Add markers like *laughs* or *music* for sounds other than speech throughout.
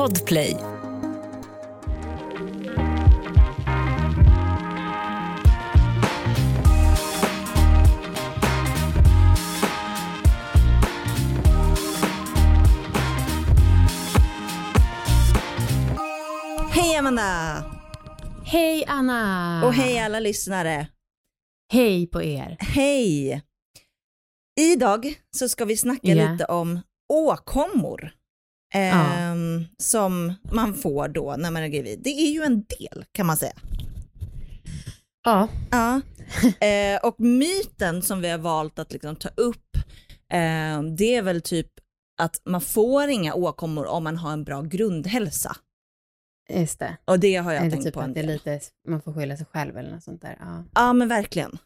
Podplay. Hej Amanda! Hej Anna! Och hej alla lyssnare! Hej på er! Hej! Idag så ska vi snacka Ja. lite om åkommor. Ehm, Som man får då när man är gravid. Det är ju en del kan man säga. Ja, Ja. *laughs* Eh, och myten som vi har valt att liksom ta upp, eh, det är väl typ att man får inga åkommor om man har en bra grundhälsa. just det. Och det har jag Eller tänkt typ på en att det är del. lite, man får skylla sig själv eller något sånt där. Ja. Ja men verkligen.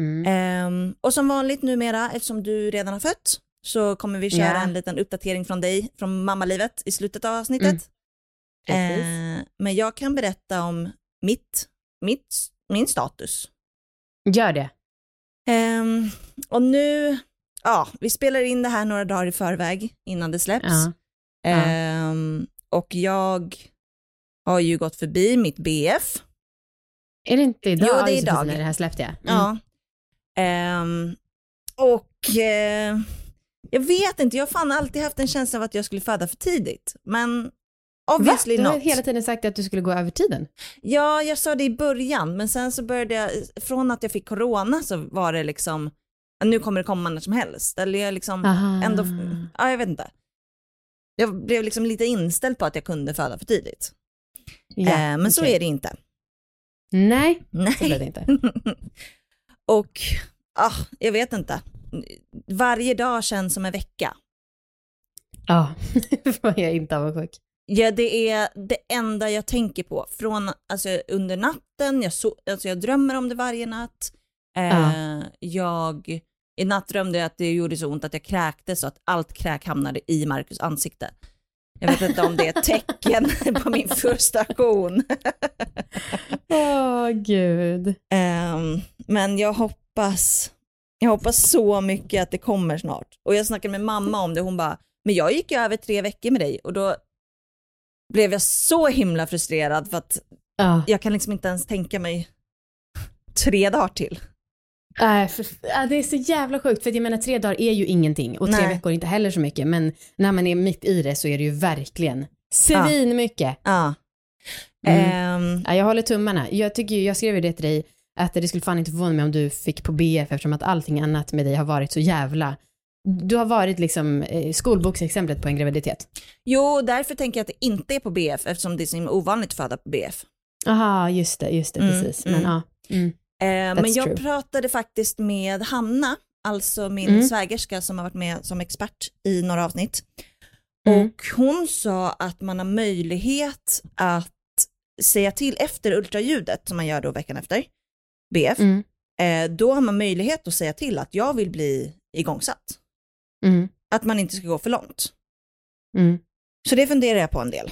Mm. Ehm, och som vanligt numera, eftersom du redan har fött, så kommer vi köra Ja. en liten uppdatering från dig, från mammalivet i slutet av avsnittet. Mm. Ehm, men jag kan berätta om mitt, mitt, min status. Gör det. Ehm, och nu, ja, vi spelar in det här några dagar i förväg innan det släpps. Ja. Ja. Ehm, och jag har ju gått förbi mitt BF. Är det inte idag? Jo, det är idag. När det här släppte jag. Mm. Ja. Ehm, och eh, jag vet inte, jag har fan alltid haft en känsla av att jag skulle föda för tidigt. Men Va? obviously Du har not. hela tiden sagt att du skulle gå över tiden. Ja, jag sa det i början, men sen så började jag, från att jag fick corona så var det liksom, nu kommer det komma när som helst. Eller jag liksom Aha. ändå, ja jag vet inte. Jag blev liksom lite inställd på att jag kunde föda för tidigt. Ja, Eh, men så okej. är det inte. Nej, Nej. så blev det inte. *laughs* och, ah, jag vet inte. Varje dag känns som en vecka. Ja, *laughs* jag är inte avundsjuk. Ja, det är det enda jag tänker på. Från, alltså under natten, jag, so alltså, jag drömmer om det varje natt. Eh, Ja. Jag, i natt drömde jag att det gjorde så ont att jag kräktes så att allt kräk hamnade i Marcus ansikte. Jag vet inte om det är ett tecken *laughs* på min frustration. *laughs* Åh, gud. Ehm, men jag hoppas, jag hoppas så mycket att det kommer snart. Och jag snackade med mamma om det, hon bara, men jag gick ju över tre veckor med dig och då blev jag så himla frustrerad för att Ja. jag kan liksom inte ens tänka mig tre dagar till. Äh, för, ja, det är så jävla sjukt, för jag menar tre dagar är ju ingenting och tre Nej. veckor inte heller så mycket, men när man är mitt i det så är det ju verkligen svin mycket. Ja. Mm. Ehm, Ja, jag håller tummarna. Jag, tycker, jag skrev ju det till dig, att det skulle fan inte förvåna mig om du fick på BF eftersom att allting annat med dig har varit så jävla... Du har varit liksom eh, skolboksexemplet på en graviditet. jo, därför tänker jag att det inte är på BF eftersom det är så himla ovanligt att föda på BF. Aha, just det, just det, Mm, precis. mm. Men ja. Mm. Eh, men jag true. pratade faktiskt med Hanna, alltså min Mm. svägerska som har varit med som expert i några avsnitt. Mm. Och hon sa att man har möjlighet att säga till efter ultraljudet som man gör då veckan efter, BF, Mm. eh, då har man möjlighet att säga till att jag vill bli igångsatt. Mm. Att man inte ska gå för långt. Mm. Så det funderar jag på en del.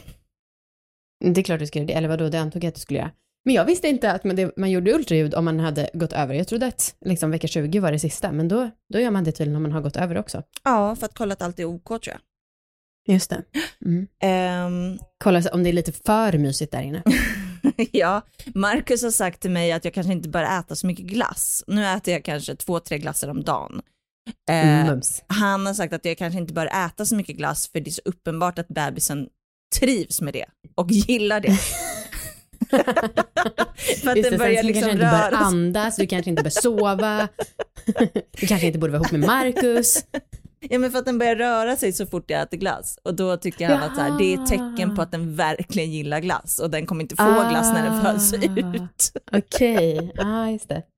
Det är klart du ska göra det, eller vadå, det antog jag att du skulle göra. Men jag visste inte att man, det, man gjorde ultraljud om man hade gått över. Jag trodde att liksom, vecka 20 var det sista, men då, då gör man det tydligen om man har gått över också. Ja, för att kolla att allt är OK tror jag. Just det. Mm. Ehm, Kolla om det är lite för mysigt där inne. *laughs* *laughs* ja, Marcus har sagt till mig att jag kanske inte bör äta så mycket glass. Nu äter jag kanske två, tre glassar om dagen. Eh, Mums. han har sagt att jag kanske inte bör äta så mycket glass för det är så uppenbart att bebisen trivs med det och gillar det. *laughs* för att Just den börjar sen så liksom kanske inte bör röra sig. andas, du kanske inte bör sova. du kanske inte borde vara ihop med Marcus. Ja men för att den börjar röra sig så fort jag äter glass och då tycker han att så här, det är ett tecken på att den verkligen gillar glass och den kommer inte få glass när den föds Ah. ut. Okej, ja ah, just det. *laughs*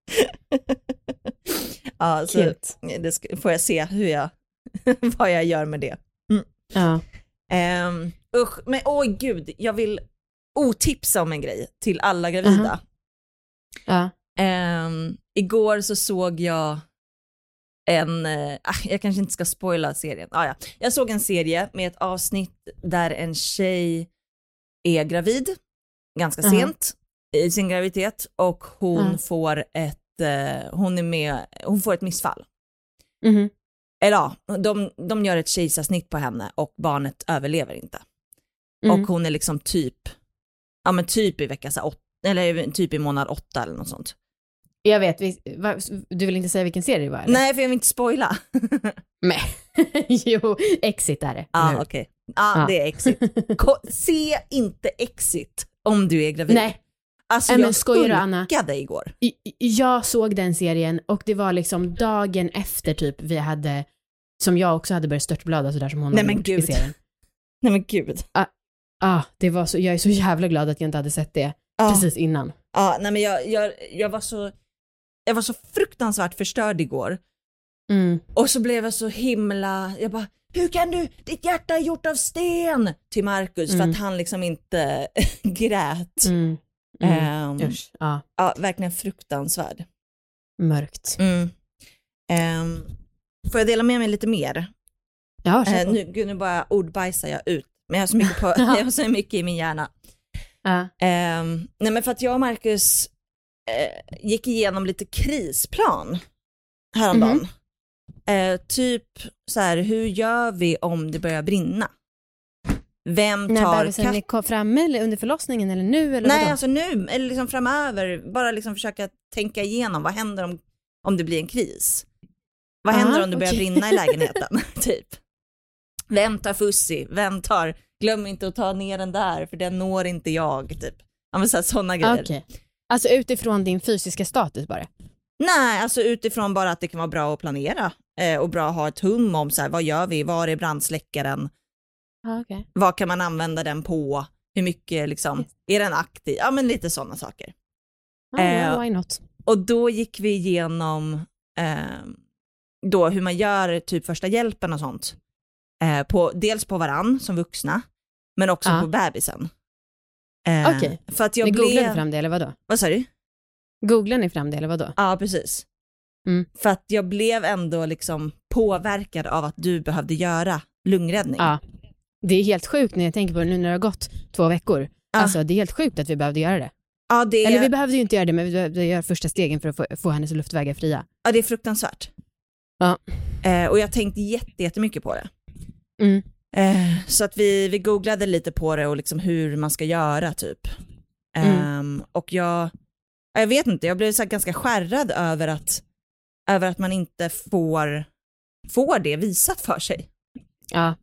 Ja, så det får jag se hur jag, *laughs* vad jag gör med det. Ja. Um, usch, men oj gud, jag vill otipsa om en grej till alla gravida. ja. Ehm, igår så såg jag en, eh, ah, jag kanske inte ska spoila serien, ah, ja. jag såg en serie med ett avsnitt där en tjej är gravid ganska Mhm. sent i sin graviditet och hon Mhm. får ett, eh, hon är med, hon får ett missfall. Mhm. Eller ja, de, de gör ett kejsarsnitt på henne och barnet överlever inte. Mm. och hon är liksom typ, ja men typ i vecka så åt, eller typ i månad åtta eller något sånt. Jag vet, vi, va, du vill inte säga vilken serie det var? eller? Nej för jag vill inte spoila. *laughs* Nej. *laughs* jo, Exit är det. Ja eller hur? okej, ja Ja. det är Exit. *laughs* Ko- se inte Exit om du är gravid. Nej, Alltså Nej, men jag hulkade igår. i- i- jag såg den serien och det var liksom dagen efter typ vi hade, som jag också hade börjat störtblada sådär som hon Nej, hade men gjort i gud. serien. Nej men gud. Ah, det var så, jag är så jävla glad att jag inte hade sett det Ja. precis innan. Ja, nej men jag, jag, jag var så, jag var så fruktansvärt förstörd igår. Mm. Och så blev jag så himla, jag bara, hur kan du, ditt hjärta är gjort av sten till Marcus för Mm. att han liksom inte *laughs* grät. Mm. Mm. Usch, ja, ja, verkligen fruktansvärd. mörkt. Mm. Ehm, får jag dela med mig lite mer? Ja, på. nu, gud, nu bara ordbajsar jag ut, men jag har så mycket, på, *laughs* jag har så mycket i min hjärna. Ja. Ehm, nej men för att jag och Marcus eh, gick igenom lite krisplan häromdagen. Mhm. Eh, typ så här, hur gör vi om det börjar brinna? Vem När tar bebisen katt? är framme eller under förlossningen eller nu eller Nej, vadå? alltså nu, eller liksom framöver, bara liksom försöka tänka igenom, vad händer om, om det blir en kris? Vad Aha, händer om det börjar okej. brinna i *laughs* lägenheten? *laughs* typ. Vem tar Fussi? Vem tar, glöm inte att ta ner den där, för den når inte jag, typ. Ja men sådana grejer. Okej. Alltså utifrån din fysiska status bara? Nej, alltså utifrån bara att det kan vara bra att planera eh, och bra att ha ett hum om så här, vad gör vi, var är brandsläckaren, Ja, okej. vad kan man använda den på, hur mycket liksom, är den aktiv, ja men lite sådana saker. Ja, Eh, well, why not? Och då gick vi igenom eh, då hur man gör typ första hjälpen och sånt. Eh, på, dels på varann som vuxna, men också Ja. på bebisen. Eh, Okej. För att jag Ni googlade blev... fram det eller vadå? Vad sa du? Googlade ni fram det eller vadå? Ja, precis. Mm. För att jag blev ändå liksom påverkad av att du behövde göra lungräddning. Ja. Det är helt sjukt när jag tänker på det nu när det har gått två veckor. Ja. Alltså det är helt sjukt att vi behövde göra det. Ja, det är, Eller vi behövde ju inte göra det, men vi behövde göra första stegen för att få, få hennes luftvägar fria. ja, det är fruktansvärt. Ja. Eh, och jag tänkte jätte, jättemycket på det. Mm. Eh, så att vi, vi googlade lite på det och liksom hur man ska göra typ. Mm. Ehm, och jag, ja, jag vet inte, jag blev så ganska skärrad över att, över att man inte får, får det visat för sig. Ja.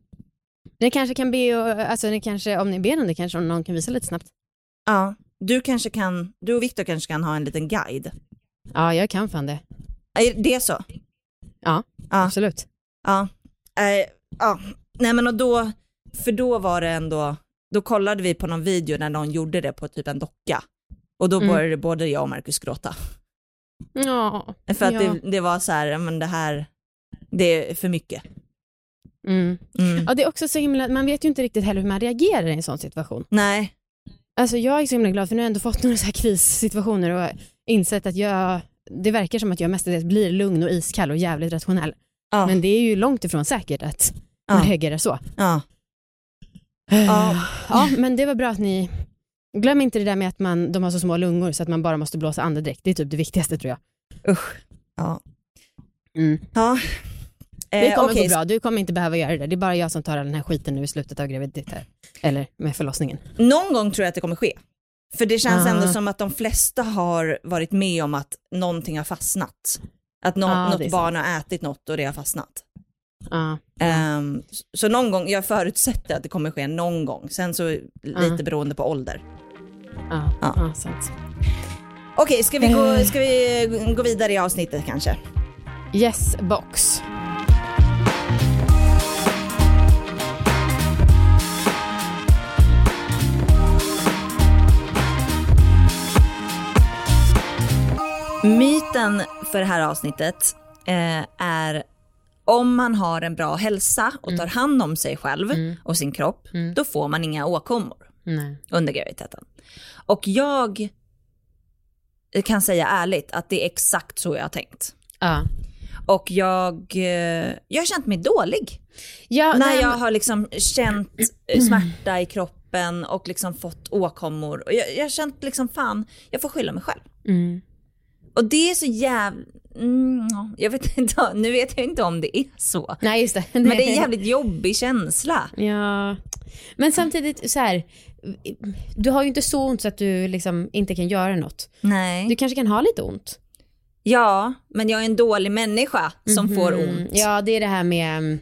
Ni kanske kan be, alltså ni kanske, om ni ber om det kanske om någon kan visa lite snabbt. Ja, du kanske kan, du och Viktor kanske kan ha en liten guide. Ja, jag kan fan det. Är det så? Ja, Ja. absolut. Ja. Eh, ja. Nej men och då, för då var det ändå, då kollade vi på någon video när någon gjorde det på typ en docka. Och då Mm. började både jag och Marcus gråta. Ja. För att Ja. det, det var så här, men det här, det är för mycket. Mm. Mm. Ja, det är också så himla, man vet ju inte riktigt heller hur man reagerar i en sån situation. Nej, Alltså jag är så himla glad för nu har jag ändå fått några så här krissituationer och insett att jag, det verkar som att jag mestadels blir lugn och iskall och jävligt rationell. ja, Men det är ju långt ifrån säkert att Ja. man reagerar så. ja, Ja. ja, men det var bra att ni, glöm inte det där med att man, de har så små lungor så att man bara måste blåsa andedräkt. Det är typ det viktigaste tror jag. usch. Ja. Mm. ja. Det Eh, kommer okej, gå bra, du kommer inte behöva göra det. Det är bara jag som tar all den här skiten nu i slutet av graviditeten. Eller med förlossningen. Någon gång tror jag att det kommer ske. För det känns Ah. ändå som att de flesta har varit med om att någonting har fastnat. Att nå- Ah, något barn har ätit något och det har fastnat. Ja. Ehm, så någon gång, jag förutsätter att det kommer ske någon gång. Sen så lite Ah. beroende på ålder. Ja. sant. Okej, ska, vi gå, Eh. ska vi gå vidare i avsnittet kanske? Yes box. Myten för det här avsnittet eh, är om man har en bra hälsa och tar hand om sig själv Mm. och sin kropp, Mm. då får man inga åkommor Nej. under graviditeten. Och jag kan säga ärligt att det är exakt så jag har tänkt. Ja. Och jag, eh, jag har känt mig dålig Ja, när nej, jag har liksom känt *clears throat* smärta i kroppen och liksom fått åkommor. Och jag, jag har känt liksom fan, jag får skylla mig själv. Mm. Och det är så jävla... Mm, jag vet *laughs* inte, nu vet jag inte om det är så. Nej just det. Men det är en jävligt jobbig känsla. Ja, men samtidigt så här. Du har ju inte så ont så att du liksom inte kan göra något. Nej. Du kanske kan ha lite ont. Ja, men jag är en dålig människa som får Mhm. ont. Ja, det är det här med mm,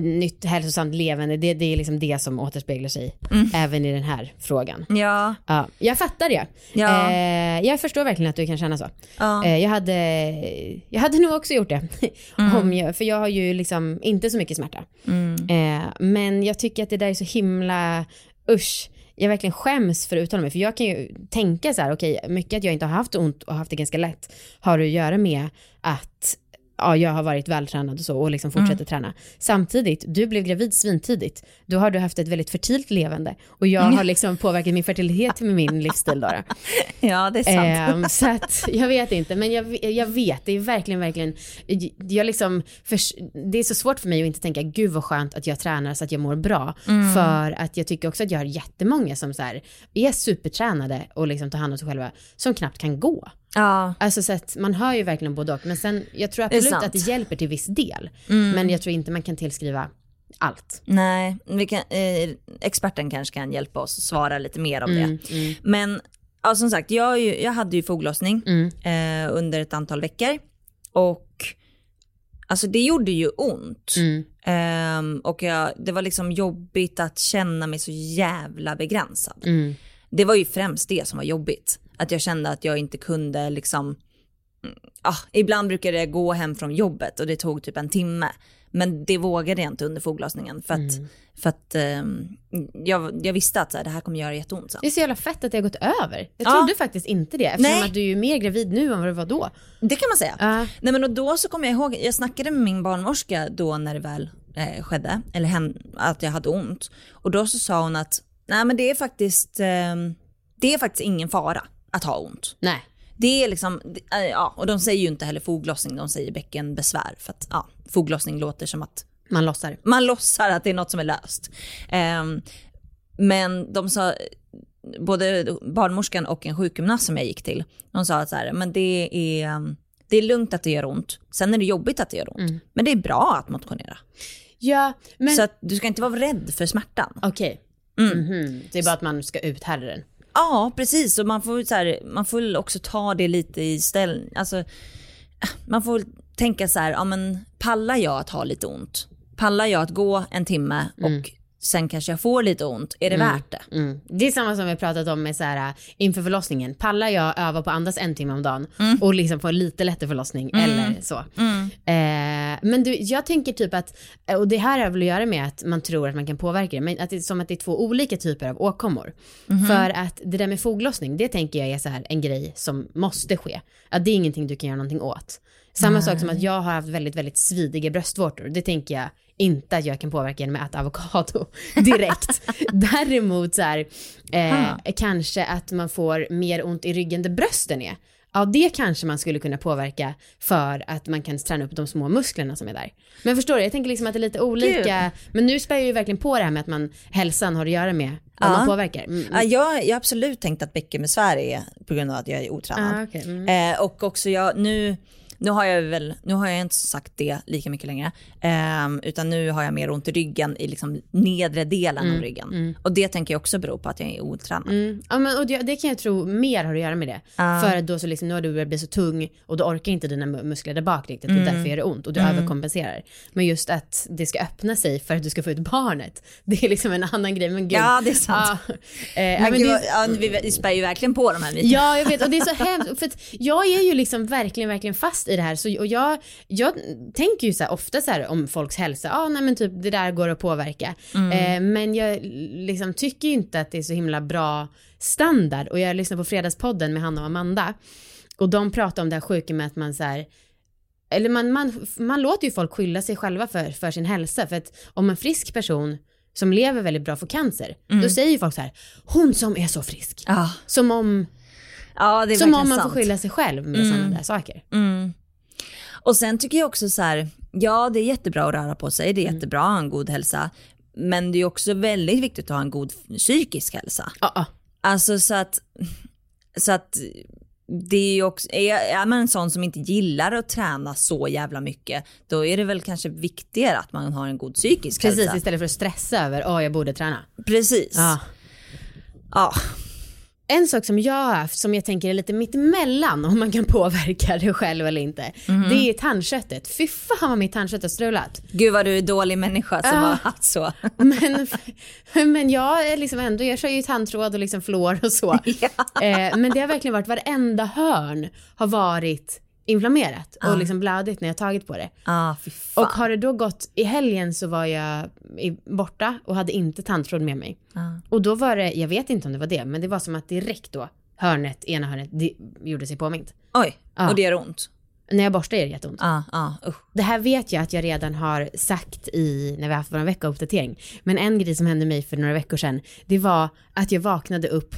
nytt hälsosamt levande. Det, det är liksom det som återspeglar sig Mm. även i den här frågan. Ja, Ja, jag fattar det. Ja. Eh, jag förstår verkligen att du kan känna så. ja. Eh, jag, hade, jag hade nog också gjort det. *laughs* Mm. Om jag, för jag har ju liksom inte så mycket smärta. Mm. Eh, men jag tycker att det där är så himla, usch. Jag verkligen skäms för att uttala mig. För jag kan ju tänka så här, okej, mycket att jag inte har haft ont och haft det ganska lätt har att göra med att ja, jag har varit vältränad och så och liksom fortsätter träna. Samtidigt, du blev gravid svintidigt. Då har du haft ett väldigt fertilt levande och jag har liksom påverkat min fertilitet med min livsstil då. *laughs* ja, det är sant. Ehm, så att jag vet inte, men jag, jag vet, det är verkligen, verkligen, jag liksom, för, det är så svårt för mig att inte tänka, gud vad skönt att jag tränar så att jag mår bra. För att jag tycker också att jag har jättemånga som så här, är supertränade och liksom tar hand om sig själva, som knappt kan gå. Ja, Alltså så att man hör ju verkligen både och, men sen, jag tror absolut sant. att det hjälper till viss del. Men jag tror inte man kan tillskriva allt. nej, vi kan, eh, experten kanske kan hjälpa oss att svara lite mer om Mm, det. Men ja, som sagt, jag, ju, jag hade ju foglossning Mm. eh, under ett antal veckor och alltså det gjorde ju ont. Mm. Ehm, och jag, det var liksom jobbigt att känna mig så jävla begränsad. Mm. Det var ju främst det som var jobbigt. Att jag kände att jag inte kunde liksom, mm, ah, ibland brukade jag gå hem från jobbet och det tog typ en timme. Men det vågade jag inte under foglossningen för att, för att ehm, jag, jag visste att så här, det här kommer göra jätteont sen. Det är så jävla fett att det har gått över. Jag Ja. trodde faktiskt inte det, eftersom Nej. att du är mer gravid nu än vad du var då. Det kan man säga. Ja. Nej men och då så kommer jag ihåg, jag snackade med min barnmorska då när det väl eh, skedde, eller hen, att jag hade ont. Och då så sa hon att, nej men det är faktiskt, ehm, det är faktiskt ingen fara att ha ont. Nej. Det är liksom, äh, ja, och de säger ju inte heller foglossning, de säger bäckenbesvär. För att ja, foglossning låter som att Man lossar. man låtsar att det är något som är löst. Ehm, men de sa, både barnmorskan och en sjukgymnast som jag gick till, de sa att så här, men det är, um, det är lugnt att det gör ont. Sen är det jobbigt att det gör ont. Men det är bra att motionera. Ja, men Så att du ska inte vara rädd för smärtan. okej. Mm. Mhm. Det är bara att man ska uthärda den. Ja, precis. Och man får, så här, man får också ta det lite i ställning. Alltså, man får tänka så här, ja men pallar jag att ha lite ont? Pallar jag att gå en timme och sen kanske jag får lite ont? Är det värt det? Mm. Det är samma som vi pratat om med så här, inför förlossningen. Pallar jag öva på andas en timme om dagen Mm. och liksom få en lite lättare förlossning eller så. Eh, men du, jag tänker typ att, och det här har väl att göra med att man tror att man kan påverka det, men att det är som att det är två olika typer av åkommor. Mhm. För att det där med foglossning, det tänker jag är så här en grej som måste ske. Att det är ingenting du kan göra någonting åt. Samma sak som att jag har haft väldigt, väldigt svidiga bröstvårtor. Det tänker jag inte att jag kan påverka genom att äta avokado *laughs* direkt. Däremot så här, eh, kanske att man får mer ont i ryggen där brösten är. Ja, det kanske man skulle kunna påverka för att man kan träna upp de små musklerna som är där. Men förstår du, jag tänker liksom att det är lite olika. Men nu spär jag ju verkligen på det här med att man, hälsan har att göra med vad Ja. man påverkar. Mm. Ja, jag, jag har absolut tänkt att bäckenbesvär är på grund av att jag är otränad. Ah, okej. Mm. Eh, och också jag, nu, nu har jag väl, nu har jag inte sagt det lika mycket längre. Ehm, utan nu har jag mer ont i ryggen i liksom nedre delen av ryggen. Och det tänker jag också bero på att jag är otränad. Mm. Ja, men, och det, det kan jag tro mer har att göra med det. Ja. För att då så liksom, nu har du börjat bli så tung och du orkar inte dina mu- muskler där bak riktigt och därför gör det ont och du överkompenserar. Men just att det ska öppna sig för att du ska få ut barnet, *laughs* det är liksom en annan grej. Men gud. Ja, det är sant. Ja, eh, Men men gud, det, ja, vi, spär ju verkligen på de här myterna. Ja, jag vet. Och det är så *laughs* hemskt. För jag är ju liksom verkligen, verkligen fast i det här. Så, och jag, jag tänker ju så här, ofta så här om folks hälsa. Ja, ah, nej men typ det där går att påverka. Eh, men jag liksom tycker ju inte att det är så himla bra standard. Och jag lyssnar på Fredagspodden med Hanna och Amanda. Och de pratar om det här sjuka med att man så här eller man, man, man låter ju folk skylla sig själva för, för sin hälsa. För att om en frisk person som lever väldigt bra får cancer, då säger ju folk så här, hon som är så frisk. Ja, Som om, ja det är som om man sant. får skylla sig själv med sådana där saker. Mm. Och sen tycker jag också så här, ja det är jättebra att röra på sig, det är jättebra att ha en god hälsa. Men det är också väldigt viktigt att ha en god psykisk hälsa. Ja, ja. Alltså så att, så att det är ju också, är, är man en sån som inte gillar att träna så jävla mycket, då är det väl kanske viktigare att man har en god psykisk Precis, hälsa. istället för att stressa över, åh jag borde träna. Precis. Ja. Ja. En sak som jag har haft som jag tänker är lite mittemellan om man kan *laughs* påverka det själv eller inte. Mhm. Det är tandköttet. Fy fan vad mitt tandkött har strulat. Gud vad du är dålig människa som Ja. har haft så. *laughs* Men, men jag är liksom ändå, jag kör ju tandtråd och liksom fluor och så. *laughs* Eh, men det har verkligen varit, varenda hörn har varit inflammerat och liksom blödigt när jag tagit på det. ah. Och har det då gått, i helgen så var jag borta och hade inte tandtråd med mig. Ah. Och då var det, jag vet inte om det var det, men det var som att direkt då hörnet, ena hörnet, det gjorde sig påmint. Oj, och det gör ont. När jag borstar är det jätteont. Ja, ja, usch. Det här vet jag att jag redan har sagt i, när vi har haft vår veckouppdatering. Men en grej som hände mig för några veckor sedan, det var att jag vaknade upp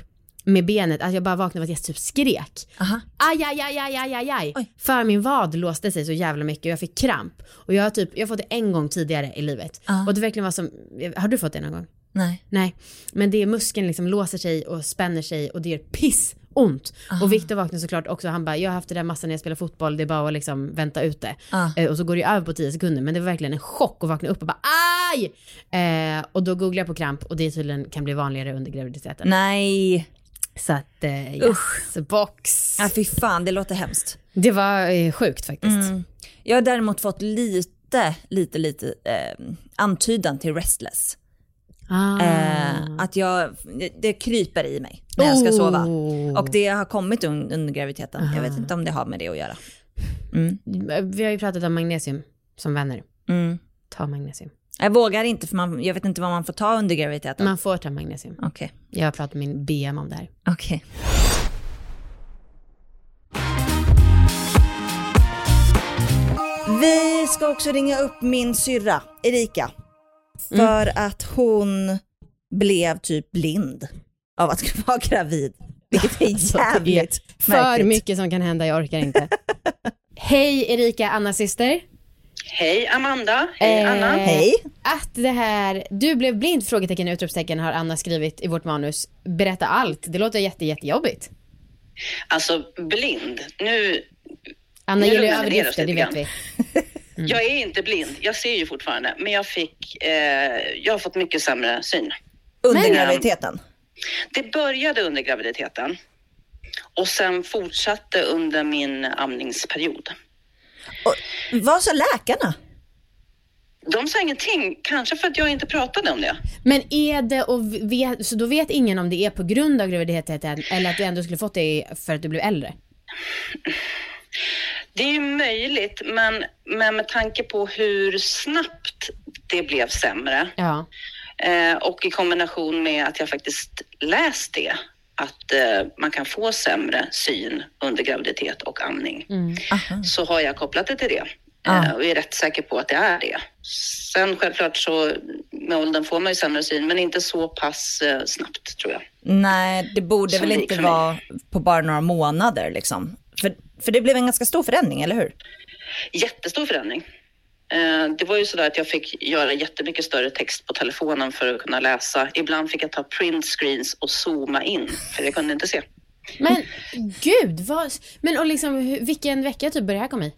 med benet, att jag bara vaknade av att jag typ skrek. Aha. Aj, aj, aj, aj, aj, aj, aj. Oj. För min vad låste sig så jävla mycket och jag fick kramp. Och jag har typ, jag har fått det en gång tidigare i livet. Ja. Och det verkligen var som, har du fått det någon gång? Nej. Nej, men det är muskeln liksom låser sig och spänner sig och det gör piss ont. Och Viktor vaknade såklart också, han bara, jag har haft det där massan när jag spelar fotboll, det är bara att liksom vänta ut det. Ah. Och så går det ju över på 10 sekunder, men det var verkligen en chock att vakna upp och bara aj! Eh, och då googlade jag på kramp och det tydligen kan bli vanligare under graviditeten. Nej. Så att, eh, yes, box. Ja, fy fan, det låter hemskt. Det var eh, sjukt faktiskt. Mm. Jag har däremot fått lite, lite, lite eh, antydan till restless. Ah. Eh, att jag, det kryper i mig när jag ska sova. Oh. Och det har kommit un, under graviditeten. Jag vet inte om det har med det att göra. Mm. Vi har ju pratat om magnesium som vänner. Mm. Ta magnesium. Jag vågar inte för man, jag vet inte vad man får ta under graviditeten. Man får ta magnesium. Okej. Jag har pratat med min BM om det här. Okej. Vi ska också ringa upp min syrra Erika. För att hon blev typ blind av att *laughs* vara gravid. Vilket är *laughs* jävligt För märkligt. mycket som kan hända, jag orkar inte. *laughs* Hej Erika, Annas syster. Hej Amanda, hej Eh, Anna. Hej. Att det här, du blev blind? Frågetecken, utropstecken har Anna skrivit i vårt manus. Berätta allt, det låter jätte, jättejobbigt. Alltså blind, nu, Anna Nu gillar överdrifter, det vet vi. *laughs* jag är inte blind, jag ser ju fortfarande, men jag fick, eh, jag har fått mycket sämre syn. Under Men- graviditeten. Det började under graviditeten och sen fortsatte under min amningsperiod. Och, vad sa läkarna? De sa ingenting, kanske för att jag inte pratade om det. Men är det och vet, så då vet ingen om det är på grund av graviditeten eller att du ändå skulle fått det för att du blev äldre? Det är ju möjligt, men, men med tanke på hur snabbt det blev sämre Ja. Eh, och i kombination med att jag faktiskt läst det, att eh, man kan få sämre syn under graviditet och amning, Mm. Så har jag kopplat det till det. Eh, och är rätt säker på att det är det. Sen självklart så med åldern får man ju sämre syn, men inte så pass eh, snabbt tror jag. Nej, det borde Som väl det inte vara på bara några månader liksom. För, för det blev en ganska stor förändring, eller hur? Jättestor förändring. Eh, Det var ju sådär att jag fick göra jättemycket större text på telefonen för att kunna läsa. Ibland fick jag ta print screens och zooma in, för jag kunde inte se. Men gud, vad, men och liksom vilken vecka typ började det här komma i?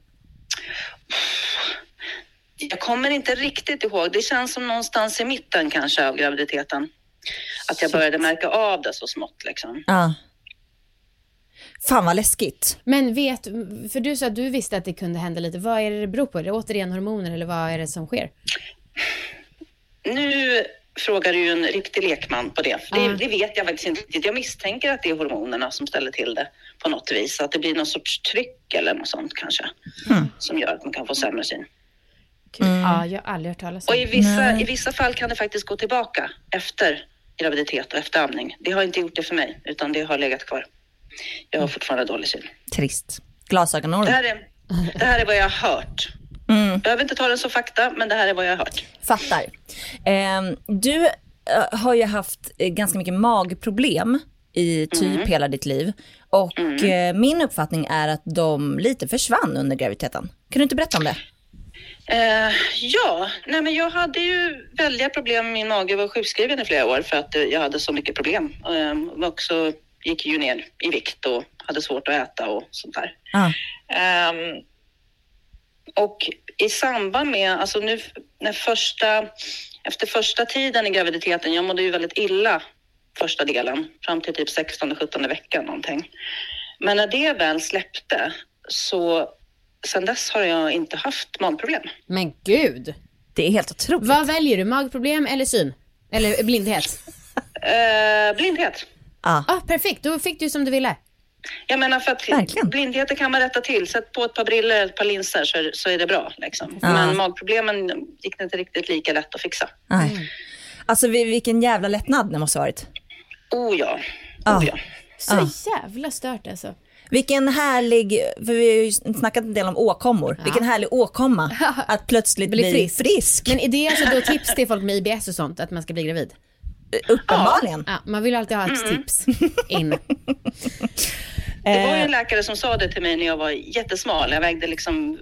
Jag kommer inte riktigt ihåg. Det känns som någonstans i mitten kanske av graviditeten. Att jag började märka av det så smått liksom. Ja. Fan vad läskigt. Men vet, för du sa att du visste att det kunde hända lite. Vad är det det beror på? Är det återigen hormoner eller vad är det som sker? Nu frågar du ju en riktig lekman på det. För det, det vet jag faktiskt inte riktigt. Jag misstänker att det är hormonerna som ställer till det på något vis. Att det blir någon sorts tryck eller något sånt kanske. Som gör att man kan få sämre syn. Gud, Ja, jag har aldrig hört talas om Och i vissa, i vissa fall kan det faktiskt gå tillbaka efter graviditet och efter amning. Det har inte gjort det för mig, utan det har legat kvar. Jag har fortfarande dålig syn. Trist. Det Glasögonorm. här är, det här är vad jag har hört. Mm, Jag behöver inte ta den som fakta, men det här är vad jag har hört. fattar. Ehm, du eh, har ju haft eh, ganska mycket magproblem i typ hela ditt liv. Och eh, min uppfattning är att de lite försvann under graviditeten. Kan du inte berätta om det? Eh, ja, nej men jag hade ju väldiga problem med min mage. Jag var sjukskriven i flera år för att eh, jag hade så mycket problem. Eh, och också gick ju ner i vikt och hade svårt att äta och sånt där. Ja. Ehm, och i samband med, alltså nu när första, efter första tiden i graviditeten, jag mådde ju väldigt illa första delen, fram till typ 16-17 veckan någonting. Men när det väl släppte så sen dess har jag inte haft magproblem. Men gud. Det är helt otroligt. Vad väljer du? Magproblem eller syn? Eller blindhet? Eh, blindhet. Ja. ah, perfekt, då fick du som du ville. Jag menar för att Verkligen. blindheter kan man rätta till. Sätt på ett par briller, ett par linser så, är- så är det bra. Liksom. Ja. Men magproblemen gick det inte riktigt lika lätt att fixa. Nej. Alltså vi- vilken jävla lättnad det måste ha varit. Oh ja. Ja. Oh, ja. Så Ja. jävla stört alltså. Vilken härlig, för vi har ju snackat en del om åkommor. Vilken härlig åkomma *laughs* att plötsligt bli, Bli frisk. frisk. Men är det alltså då tips till folk med IBS och sånt, att man ska bli gravid? Uppenbarligen. Ja, man vill alltid ha ett tips in. *laughs* Det var ju Eh. en läkare som sa det till mig när jag var jättesmal. Jag vägde liksom,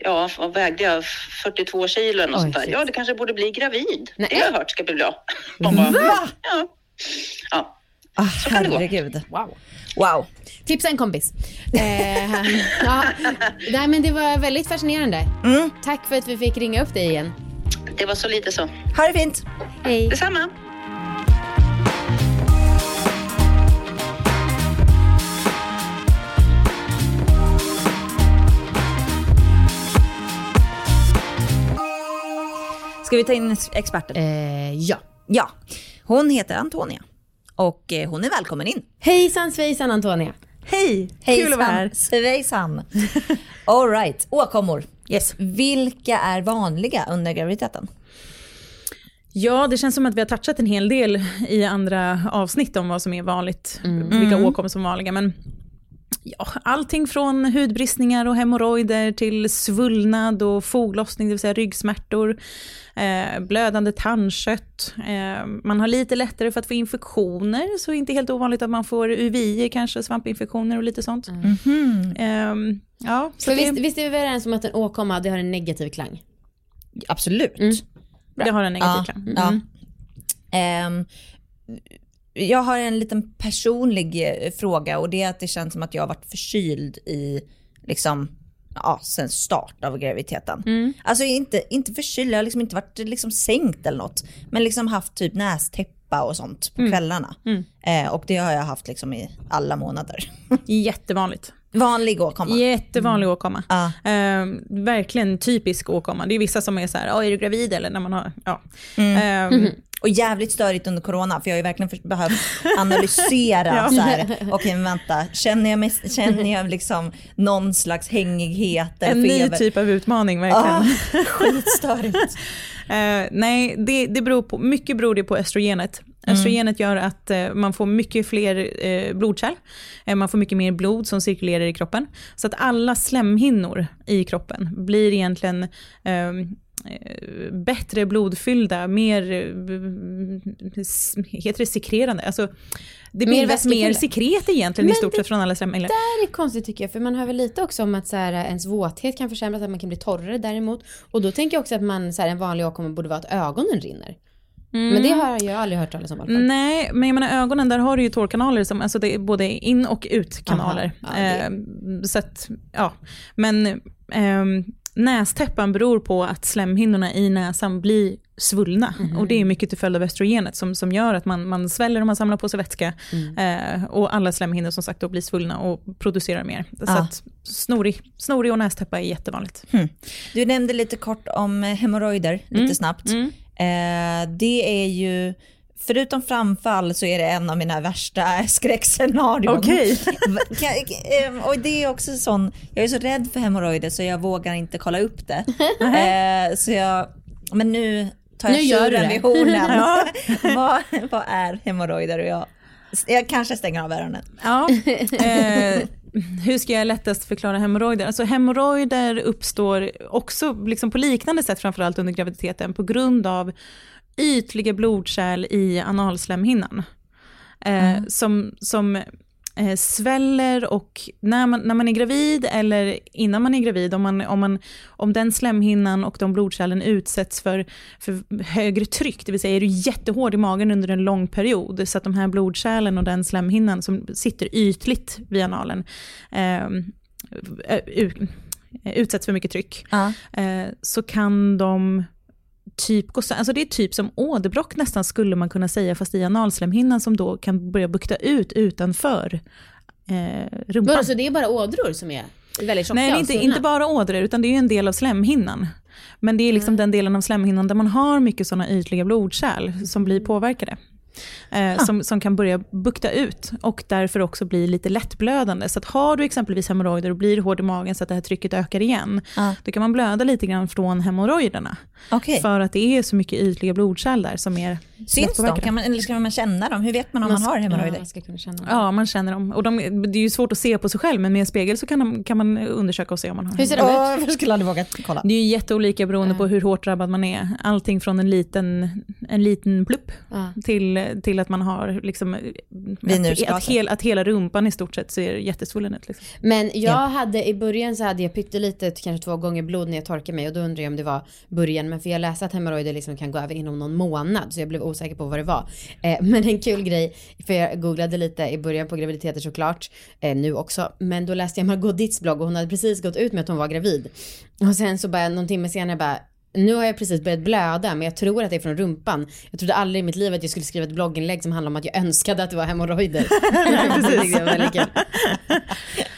ja, vad vägde jag? 42 kilo eller något Oj, sånt där. shit. Ja, du kanske borde bli gravid. Nej. Det har jag hört ska bli bra. *laughs* Man bara, Va? ja. ja. Ah, kan det gå. herregud. Wow. Wow. Tipsa en kompis. Eh, *laughs* ja, nej, men det var väldigt fascinerande. Mm. Tack för att vi fick ringa upp dig igen. Det var så lite så. Ha det fint. Hej. Detsamma. Ska vi ta in experten? Eh, ja. Ja, hon heter Antonia och eh, hon är välkommen in. Hejsan svejsan Antonia. Hej, kul att vara här. Svejsan. *laughs* All right, åkommor. Yes. Vilka är vanliga under graviditeten? Ja, det känns som att vi har touchat en hel del i andra avsnitt om vad som är vanligt, vilka åkommor som är vanliga. Men ja, allting från hudbristningar och hemorrojder till svullnad och foglossning, det vill säga ryggsmärtor, eh, blödande tandkött. Eh, man har lite lättare för att få infektioner, så det är inte helt ovanligt att man får UVI, kanske svampinfektioner och lite sånt. Eh, ja, så det, visst, visst är vi överens om att en åkomma det har en negativ klang? Absolut. det har en negativ Ja, klang. ja. Mm. Jag har en liten personlig eh, fråga och det är att det känns som att jag har varit förkyld i liksom Ja, sen start av graviditeten. Mm. Alltså inte, inte förkyld, jag har liksom inte varit liksom sänkt eller något. Men liksom haft typ nästäppa och sånt Mm. på kvällarna. Eh, och det har jag haft liksom i alla månader. *laughs* Jättevanligt. Vanlig åkomma. Jättevanlig åkomma. Ja. Eh, verkligen typisk åkomma. Det är vissa som är så här, "Ja, är du gravid eller när man har, ja. Mm. Eh, *laughs* Och jävligt störigt under corona för jag har ju verkligen för, behövt *laughs* analysera Ja. så här. Okej men vänta, känner jag, mest, känner jag liksom någon slags hängighet en ny typ av utmaning verkligen. Ah, *laughs* skitstörigt. Eh, nej, det, det beror på, mycket beror det på östrogenet. Östrogenet gör att eh, man får mycket fler eh, blodkärl, eh, man får mycket mer blod som cirkulerar i kroppen. Så att alla slemhinnor i kroppen blir egentligen ehm, eh, bättre blodfyllda, mer, eh, heter det sekrerande? Alltså, det Mer bildas mer vätskefyllda. sekret egentligen i Men stort det sett från alla slemhinnor. Det är konstigt tycker jag, för man hör väl lite också om att så här, ens våthet kan försämras, att man kan bli torrare däremot. Och då tänker jag också att man, så här, en vanlig åkomma borde vara att ögonen rinner. Men det har jag aldrig hört talas om i alla fall. Nej, men jag menar ögonen, där har du ju tårkanaler som, alltså det är både in och utkanaler. Aha, ja, det- Eh, så att, ja. Men ehm, nästäppan beror på att slemhinnorna i näsan blir svullna. Mhm. Och det är mycket till följd av östrogenet som, som gör att man, man sväller och man samlar på sig vätska. Mm. Eh, och alla slemhinnor som sagt då blir svullna och producerar mer. Så Ja. att snorig, snorig och nästäppa är jättevanligt. Du nämnde lite kort om hemorrojder, lite snabbt. Mm. Eh, det är ju, förutom framfall så är det en av mina värsta skräckscenarion. Okej. Va- kan- eh, Och det är också sån, jag är så rädd för hemorrojder så jag vågar inte kolla upp det. *laughs* Eh, så jag, men nu tar jag tjuren vid hornen. *laughs* Ja. *laughs* vad, vad är hemorrojder? Och jag, jag kanske stänger av öronen. Ja. Eh, hur ska jag lättast förklara hemorrojder? Alltså hemorrojder uppstår också liksom på liknande sätt, framförallt under graviditeten, på grund av ytliga blodkärl i analslemhinnan. Eh, som, som eh, sväller och när man, när man är gravid eller innan man är gravid, om, man, om, man, om den slemhinnan och de blodkärlen utsätts för, för högre tryck, det vill säga är du jättehård i magen under en lång period, så att de här blodkärlen och den slemhinnan som sitter ytligt vid analen eh, utsätts för mycket tryck, eh, så kan de typ gå sö- alltså det är typ som åderbråck nästan skulle man kunna säga, fast i analslemhinnan som då kan börja bukta ut utanför eh, rumpan. Vadå, så det är bara ådror som är väldigt tjocka Nej, inte, inte bara ådror, utan det är ju en del av slemhinnan. Men det är liksom den delen av slemhinnan där man har mycket sådana ytliga blodkärl som blir påverkade. Eh, som, som kan börja bukta ut och därför också bli lite lättblödande. Så att har du exempelvis hemorrojder och blir hård i magen så att det här trycket ökar igen, Ja. då kan man blöda lite grann från hemorrojderna. Okej. För att det är så mycket ytliga blodkärl där som är Syns de? Kan man, eller ska man känna dem? Hur vet man om man, har Ja, hemorrojder? man ska kunna känna dem. Ja, man känner dem. Och de, det är ju svårt att se på sig själv, men med en spegel så kan, de, kan man undersöka och se om man har Hur ser de ut? jag skulle aldrig våga kolla. Det är ju jätteolika beroende på hur hårt drabbad man är. Allting från en liten, en liten plupp Ja. till, till att man har liksom, att, att, hel, att hela rumpan i stort sett ser jättesvullen ut. Liksom. Men jag Ja. hade i början så hade jag pyttelite, kanske två gånger blod när jag torkade mig och då undrar jag om det var början. Men för jag läste att hemorrojder liksom kan gå över inom någon månad så jag blev osäker på vad det var. Eh, *laughs* men en kul grej, för jag googlade lite i början på graviditeter såklart, eh, nu också. Men då läste jag Margot Ditts blogg och hon hade precis gått ut med att hon var gravid. Och sen så bara någon timme senare bara nu har jag precis börjat blöda men jag tror att det är från rumpan. Jag trodde aldrig i mitt liv att jag skulle skriva ett blogginlägg som handlar om att jag önskade att det var hemorrojder. *laughs* *laughs* Det var väldigt kul.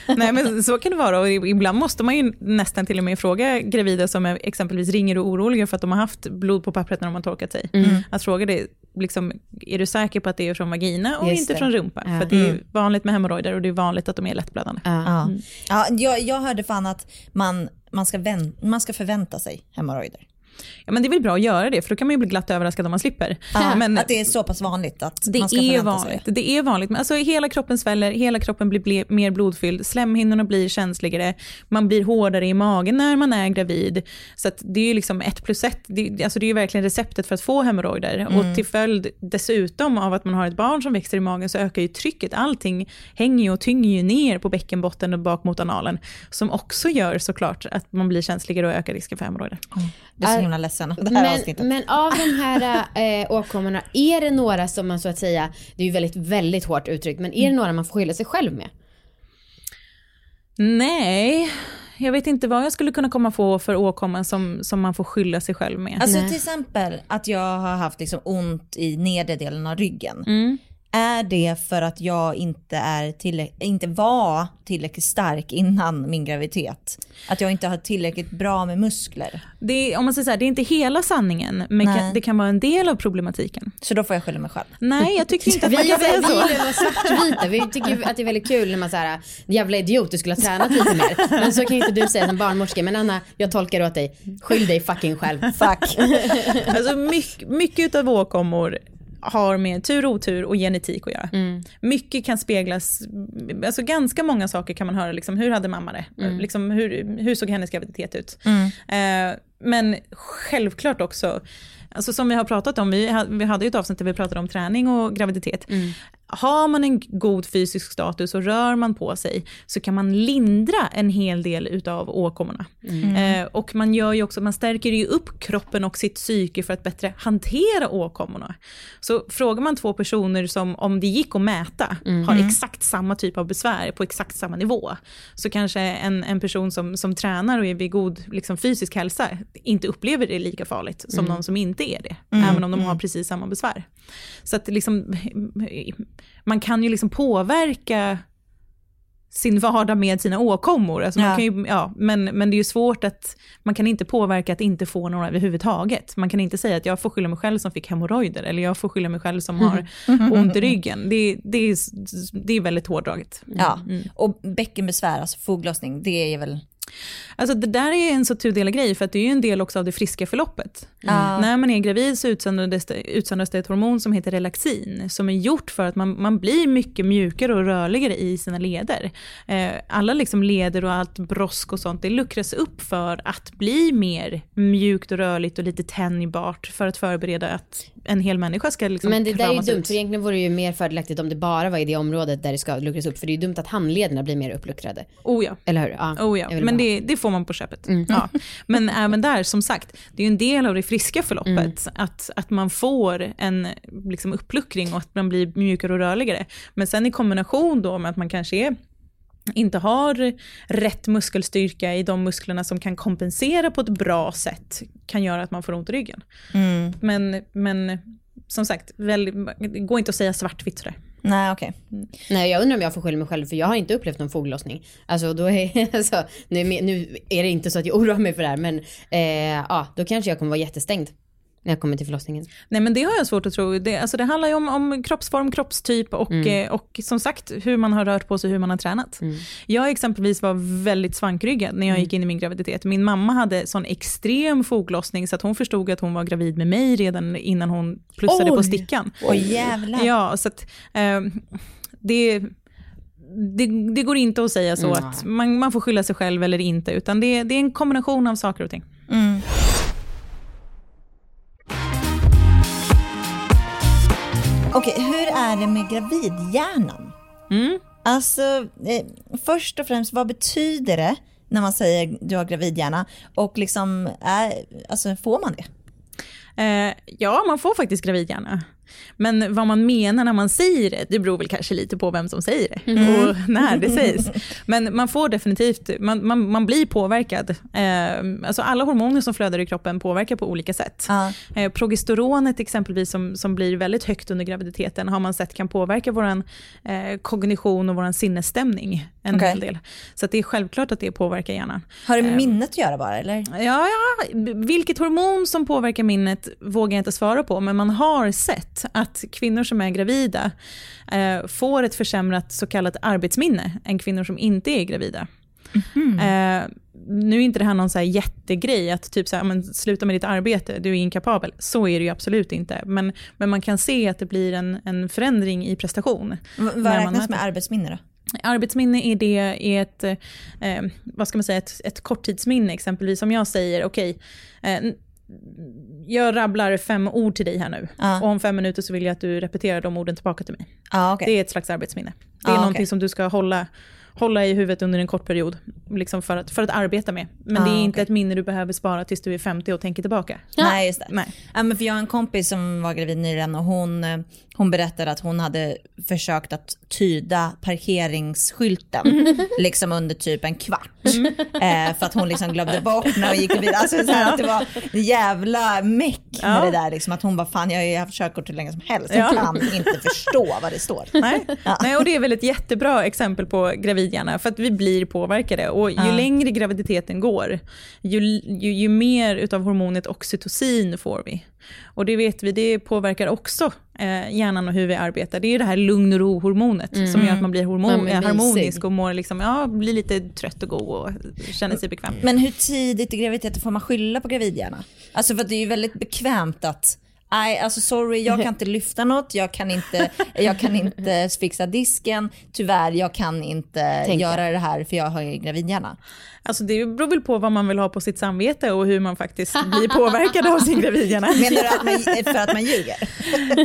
Nej men så kan det vara och ibland måste man ju nästan till och med fråga gravida som är exempelvis ringer och oroliga för att de har haft blod på pappret när de har torkat sig. Att fråga det, liksom, är du säker på att det är från vagina och Just inte det. från rumpa? Ja. För det är vanligt med hemorrojder och det är vanligt att de är lättblödande. Ja. Ja. Ja, jag, jag hörde fan att man, man, ska vän, man ska förvänta sig hemorrojder. Ja men det är väl bra att göra det för då kan man ju bli glatt överraskad om man slipper. Ja, men att det är så pass vanligt att det man ska är vanligt. sig. Det är vanligt. Men alltså, hela kroppen sväller, hela kroppen blir ble, mer blodfylld, slemhinnorna blir känsligare, man blir hårdare i magen när man är gravid. Så det är ju liksom ett plus ett. Det, alltså det är ju verkligen receptet för att få hemorrojder. Mm. Och till följd dessutom av att man har ett barn som växer i magen så ökar ju trycket. Allting hänger ju och tynger ju ner på bäckenbotten och bak mot analen. Som också gör såklart att man blir känsligare och ökar risken för hemorrojder. Är- himla ledsen. Det här Men, avsnittet. men av de här äh, åkommorna, är det några som man så att säga, det är ju väldigt, väldigt hårt uttryckt, men är det några man får skylla sig själv med? Nej, jag vet inte vad jag skulle kunna komma få för åkomma som, som man får skylla sig själv med. Alltså Nej. till exempel att jag har haft liksom ont i nedre delen av ryggen. Mm. Är det för att jag inte, är tillräck- inte var tillräckligt stark innan min graviditet? Att jag inte har tillräckligt bra med muskler? Det är, om man säger så här, det är inte hela sanningen, men Nej. kan, det kan vara en del av problematiken. Så då får jag skylla mig själv. Nej, jag tycker inte att Vi, man vi kan säga så. vill vara svartvita, vi tycker att det är väldigt kul när man säger jävla idiot du skulle ha tränat lite mer. Men så kan inte du säga som barnmorska, men Anna jag tolkar åt dig, skyll dig fucking själv. Fuck. *laughs* Alltså mycket, mycket av åkommor har med tur och otur och genetik att göra. Mycket kan speglas, alltså ganska många saker kan man höra, liksom, hur hade mamma det? Liksom, hur, hur såg hennes graviditet ut? Eh, men självklart också, alltså som vi har pratat om, vi, vi hade ju ett avsnitt där vi pratade om träning och graviditet. Har man en god fysisk status och rör man på sig så kan man lindra en hel del utav åkommorna. Eh, och man gör ju också, man stärker ju upp kroppen och sitt psyke för att bättre hantera åkommorna. Så frågar man två personer som om det gick att mäta har exakt samma typ av besvär på exakt samma nivå. Så kanske en, en person som, som tränar och är vid god liksom, fysisk hälsa inte upplever det lika farligt som någon som inte är det. Även om de har precis samma besvär. Så att liksom, man kan ju liksom påverka sin vardag med sina åkommor. Alltså man Ja. kan ju, ja, men, men det är ju svårt att, man kan inte påverka att inte få några överhuvudtaget. Man kan inte säga att jag får skylla mig själv som fick hemorrojder, eller jag får skylla mig själv som har ont i ryggen. Det, det, är, det är väldigt hårdraget. Ja, och bäckenbesvär, alltså foglossning, det är väl Alltså det där är en så tudelad grej, för att det är ju en del också av det friska förloppet. Ja. När man är gravid så utsöndras det, utsöndras det ett hormon som heter relaxin, som är gjort för att man, man blir mycket mjukare och rörligare i sina leder. Eh, alla liksom leder och allt brosk och sånt, det luckras upp för att bli mer mjukt och rörligt och lite tänjbart för att förbereda att en hel människa ska liksom Men det där är ju dumt, ut. för egentligen vore det ju mer fördelaktigt om det bara var i det området där det ska luckras upp, för det är ju dumt att handlederna blir mer uppluckrade. Oh ja. Eller hur? Ja, Oh ja, men det, det får man på köpet. Mm. Ja. Men även där, som sagt, det är ju en del av det friska förloppet, att, att man får en liksom, uppluckring och att man blir mjukare och rörligare. Men sen i kombination då med att man kanske är inte har rätt muskelstyrka i de musklerna som kan kompensera på ett bra sätt, kan göra att man får ont i ryggen. Mm. Men, men som sagt, väl, det går inte att säga svartvitt sådär. Nej, okej. Nej, jag undrar om jag får skylla mig själv, för jag har inte upplevt någon foglossning. Alltså, då är, *laughs* alltså, nu, är nu är det inte så att jag oroar mig för det här, men eh, ja, då kanske jag kommer vara jättestängd när jag kommer till förlossningen. Nej men det har jag svårt att tro. Det, alltså det handlar ju om, om kroppsform, kroppstyp och, eh, och som sagt hur man har rört på sig, hur man har tränat. Jag exempelvis var väldigt svankryggad när jag gick in i min graviditet. Min mamma hade sån extrem foglossning så att hon förstod att hon var gravid med mig redan innan hon plussade på Oj. stickan. Oj jävlar. Ja, så att eh, det, det, det går inte att säga så Mm. att man, man får skylla sig själv eller inte, utan det, det är en kombination av saker och ting. Mm. Okej, hur är det med gravidhjärnan? Mm. Alltså, eh, först och främst, vad betyder det när man säger du har gravidhjärna? Och liksom, är, alltså, får man det? Eh, ja, man får faktiskt gravidhjärna. Men vad man menar när man säger det, det beror väl kanske lite på vem som säger det och när det sägs. Men man får definitivt, man, man, man blir påverkad. Eh, alltså alla hormoner som flödar i kroppen påverkar på olika sätt. Ja. Eh, progesteronet exempelvis som, som blir väldigt högt under graviditeten har man sett kan påverka vår eh, kognition och vår sinnesstämning en Okej. hel del. Så det är självklart att det påverkar hjärnan. Har det med minnet att göra bara, eller? Ja, ja, vilket hormon som påverkar minnet vågar jag inte svara på, men man har sett att kvinnor som är gravida eh, får ett försämrat så kallat arbetsminne än kvinnor som inte är gravida. Eh, nu är inte det här någon så här jättegrej, att typ så här, men sluta med ditt arbete, du är inkapabel. Så är det ju absolut inte. Men, men man kan se att det blir en, en förändring i prestation. V- vad räknas med arbetsminne då? Arbetsminne är det är ett, eh, vad ska man säga, ett, ett korttidsminne exempelvis. Om jag säger okej, eh, jag rabblar fem ord till dig här nu Ja. och om fem minuter så vill jag att du repeterar de orden tillbaka till mig. Ja, okej. Det är ett slags arbetsminne. Det är Ja, någonting okej. som du ska hålla, hålla i huvudet under en kort period liksom för, att, för att arbeta med. Men Ja, det är inte okej. ett minne du behöver spara tills du är 50 och tänker tillbaka. Nej, just det. Nej. Ja, men för jag har en kompis som var gravid nyligen och hon, eh, hon berättade att hon hade försökt att tyda parkeringsskylten *laughs* liksom under typ en kvart. Eh, för att hon liksom glömde bort när hon gick vidare. Alltså, så här, att det var en jävla meck med Ja. det där. Liksom, att hon bara, fan jag har ju haft körkort hur länge som helst. Ja. Jag kan inte förstå vad det står. Nej. Nej, och det är väl ett jättebra exempel på gravidhjärna, för att vi blir påverkade. Och ju Ja. längre graviditeten går, ju, ju, ju mer utav hormonet oxytocin får vi. Och det vet vi, det påverkar också eh, hjärnan och hur vi arbetar. Det är det här lugn och ro-hormonet som gör att man blir Man hormon, eh, harmonisk och mår liksom, ja, blir lite trött och god och känner sig bekväm. Men hur tidigt i graviditeten får man skylla på gravidhjärna? Alltså för att det är ju väldigt bekvämt att Nej, alltså sorry, jag kan *laughs* inte lyfta något, jag kan inte, jag kan inte *laughs* fixa disken, tyvärr, jag kan inte Tänka. göra det här för jag har ju gravidhjärna. Alltså det beror väl på vad man vill ha på sitt samvete och hur man faktiskt *laughs* blir påverkad av sin gravidhjärna. Menar du att man, för att man ljuger?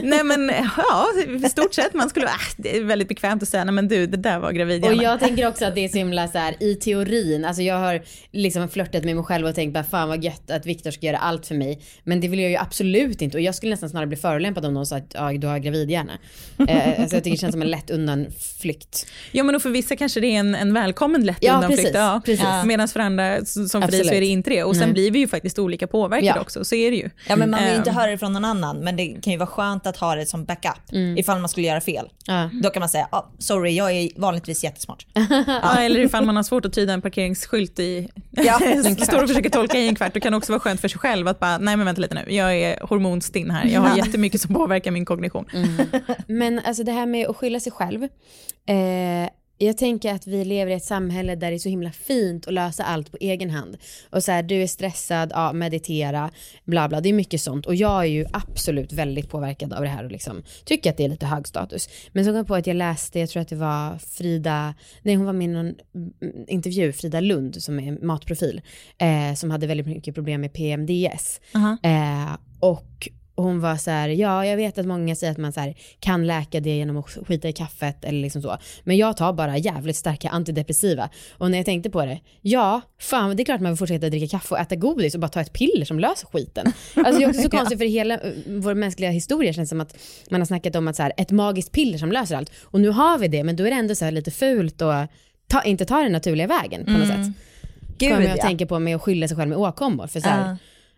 Nej men ja, i stort sett. Man skulle, äh, det är väldigt bekvämt att säga, nej men du, det där var gravidhjärna. Och jag tänker också att det är så himla så här i teorin, alltså jag har liksom flörtat med mig själv och tänkt bara fan vad gött att Viktor ska göra allt för mig. Men det vill jag ju absolut inte och jag skulle nästan snarare bli förolämpad om någon sa att ja, du har gravidhjärna. *laughs* eh, alltså jag tycker det känns som en lätt undanflykt. Ja men och för vissa kanske det är en, en välkommen lätt Ja, undanflykt. precis, Ja, precis. Medan för andra, som för dig, så är det inte det. Och sen Nej. blir vi ju faktiskt olika påverkade Ja. också, så är det ju. Ja men man vill ju Ehm, inte höra det från någon annan, men det kan ju vara skönt att ha det som backup ifall man skulle göra fel. Ja. Då kan man säga, ah, sorry jag är vanligtvis jättesmart. *laughs* Ja, eller ifall man har svårt att tyda en parkeringsskylt i, Ja, *laughs* står och försöker tolka i en kvart, då kan det också vara skönt för sig själv att bara, nej men vänta lite nu, jag är hormonstinn här, jag har jättemycket som påverkar min kognition. Men alltså det här med att skylla sig själv. Eh, jag tänker att vi lever i ett samhälle där det är så himla fint att lösa allt på egen hand. Och så här, du är stressad, ja meditera, bla bla, det är mycket sånt. Och jag är ju absolut väldigt påverkad av det här och liksom tycker att det är lite hög status. Men så kom jag på att jag läste, jag tror att det var Frida, nej hon var med i någon mm, intervju, Frida Lund som är matprofil, eh, som hade väldigt mycket problem med PMDS. Aha. Eh, och hon var så här, ja jag vet att många säger att man så kan läka det genom att skita i kaffet eller liksom så. Men jag tar bara jävligt starka antidepressiva. Och när jag tänkte på det, ja, fan det är klart man vill fortsätta dricka kaffe och äta godis och bara ta ett piller som löser skiten. Alltså det är också så *laughs* konstigt för hela eh, vår mänskliga historia känns som att man har snackat om att så här, ett magiskt piller som löser allt. Och nu har vi det men då är det ändå så lite fult och ta, inte ta den naturliga vägen på något Mm. sätt. Gud Kommer jag att ja. tänka på med att skylla sig själv med åkommor. För så här, Ja.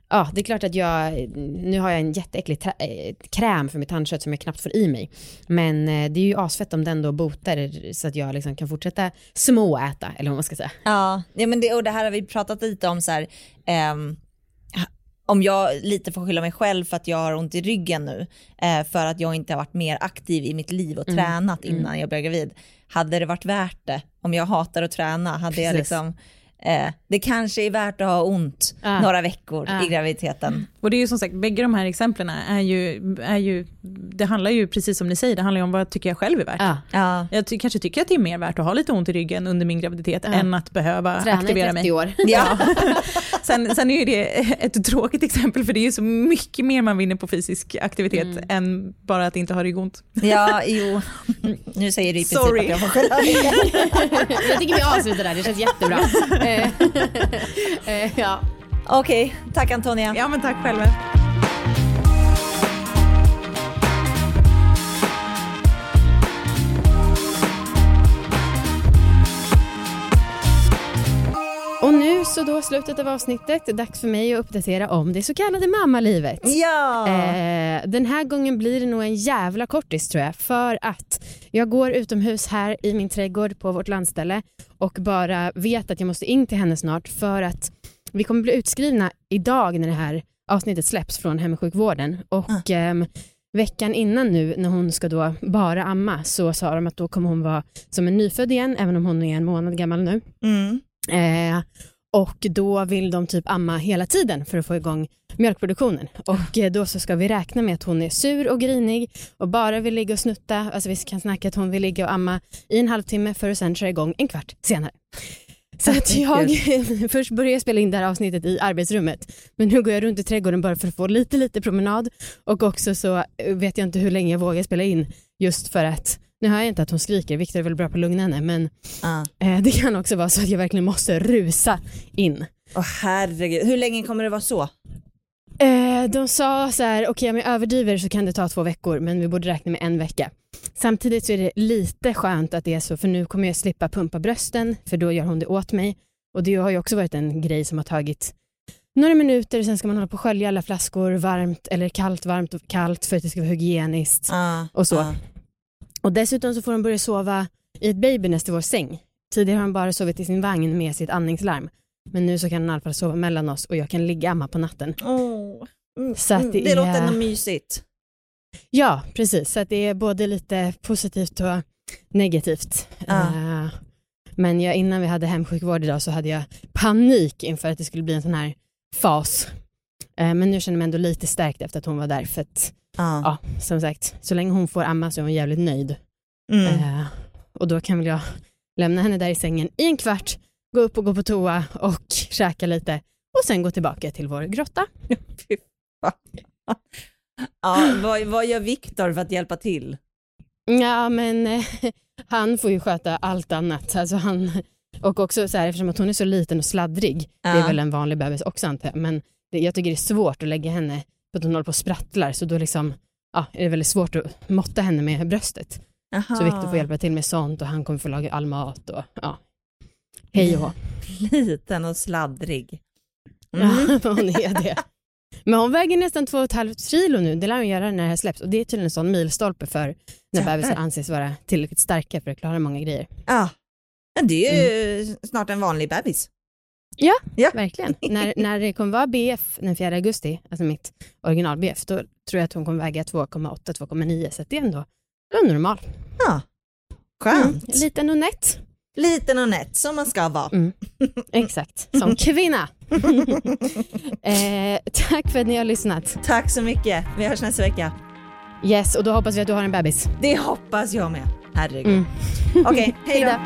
Ja, det är klart att jag, nu har jag en jätteäcklig eh, kräm för mitt tandkött som jag knappt får i mig. Men eh, det är ju asfett om den då botar så att jag liksom kan fortsätta småäta, eller vad man ska säga. Ja, ja men det, och det här har vi pratat lite om så här, ehm, om jag lite får skylla mig själv för att jag har ont i ryggen nu, eh, för att jag inte har varit mer aktiv i mitt liv och Mm, tränat innan jag blev gravid. Hade det varit värt det? Om jag hatar att träna, hade jag Precis. liksom, eh, det kanske är värt att ha ont några veckor i graviditeten. Och det är ju som sagt, bägge de här exemplen är ju, är ju, det handlar ju precis som ni säger, det handlar ju om vad tycker jag själv är värt. Ja, Ja. Jag ty kanske tycker att det är mer värt att ha lite ont i ryggen under min graviditet Ja. än att behöva träna i aktivera 30 mig. år. *laughs* Ja. *laughs* *laughs* Sen, sen är ju det ett tråkigt exempel för det är ju så mycket mer man vinner på fysisk aktivitet Mm. än bara att inte ha ryggont. ja, jo. Nu säger du i princip Sorry. att jag får skylla mig. jag tycker vi avslutar där, det känns jättebra. Eh, eh, ja. Okej, tack Antonia. Ja men tack själva. Och nu så då slutet av avsnittet, dags för mig att uppdatera om det så kallade mammalivet. Ja. Eh, den här gången blir det nog en jävla kortis tror jag för att jag går utomhus här i min trädgård på vårt landställe och bara vet att jag måste in till henne snart för att vi kommer bli utskrivna idag när det här avsnittet släpps från hemsjukvården och ehm, veckan innan nu när hon ska då bara amma så sa de att då kommer hon vara som en nyfödd igen även om hon är en månad gammal nu. Mm. Eh, och då vill de typ amma hela tiden för att få igång mjölkproduktionen. Och eh, då så ska vi räkna med att hon är sur och grinig och bara vill ligga och snutta. Alltså vi kan snacka att hon vill ligga och amma i en halvtimme för att sen köra igång en kvart senare. Så att jag *laughs* först började spela in det här avsnittet i arbetsrummet. Men nu går jag runt i trädgården bara för att få lite, lite promenad. Och också så eh, vet jag inte hur länge jag vågar spela in just för att nu hör jag inte att hon skriker, Viktor är väl bra på att lugna henne, men. Eh, Det kan också vara så att jag verkligen måste rusa in. Åh herregud, hur länge kommer det vara så? Eh, De sa så här, okej om jag överdriver så kan det ta två veckor men vi borde räkna med en vecka. Samtidigt så är det lite skönt att det är så för nu kommer jag slippa pumpa brösten för då gör hon det åt mig. Och det har ju också varit en grej som har tagit några minuter, sen ska man hålla på och skölja alla flaskor varmt eller kallt, varmt och kallt för att det ska vara hygieniskt. Ja. Och så. Ja. Och dessutom så får hon börja sova i ett babynest i vår säng. Tidigare har hon bara sovit i sin vagn med sitt andningslarm. Men nu så kan hon i alla fall sova mellan oss och jag kan ligga amma på natten. Åh. Mm, Så att mm, det det låter ändå mysigt. Ja, precis. Så det är både lite positivt och negativt. Eh, men jag, innan vi hade hemsjukvård idag så hade jag panik inför att det skulle bli en sån här fas. Eh, men nu känner jag mig ändå lite stärkt efter att hon var där. För att, Ja. ja, som sagt, så länge hon får amma så är hon jävligt nöjd. Mm. Eh, och då kan väl jag lämna henne där i sängen i en kvart, gå upp och gå på toa och käka lite och sen gå tillbaka till vår grotta. *laughs* Ja, vad, vad gör Viktor för att hjälpa till? Ja, men eh, han får ju sköta allt annat. Alltså han, och också så här, eftersom att hon är så liten och sladdrig, det är Ja. väl en vanlig bebis också antar jag, men det, jag tycker det är svårt att lägga henne för att hon håller på och sprattlar, så då liksom, ja, är det väldigt svårt att måtta henne med bröstet. Aha. Så Viktor får hjälpa till med sånt och han kommer få laga all mat och ja, hej och. *laughs* Liten och sladdrig. Mm. Ja, *laughs* hon är det. Men hon väger nästan två och ett halvt kilo nu, det lär hon göra när det här släpps och det är tydligen en sån milstolpe för när Jävlar. bebisar anses vara tillräckligt starka för att klara många grejer. Ja. Men det är ju snart en vanlig bebis. Verkligen. när, när det kommer vara BF den 4 augusti, alltså mitt original BF, då tror jag att hon kommer väga 2,8-2,9 så det är ändå, det är normal. Ja. Skönt. Liten och nätt. Liten och nätt som man ska vara. Mm. Exakt, som *laughs* kvinna. *laughs* eh, tack för att ni har lyssnat. Tack så mycket. Vi hörs nästa vecka. Yes, och då hoppas vi att du har en bebis. Det hoppas jag med. Herregud. Mm. Okej, *laughs* hej då.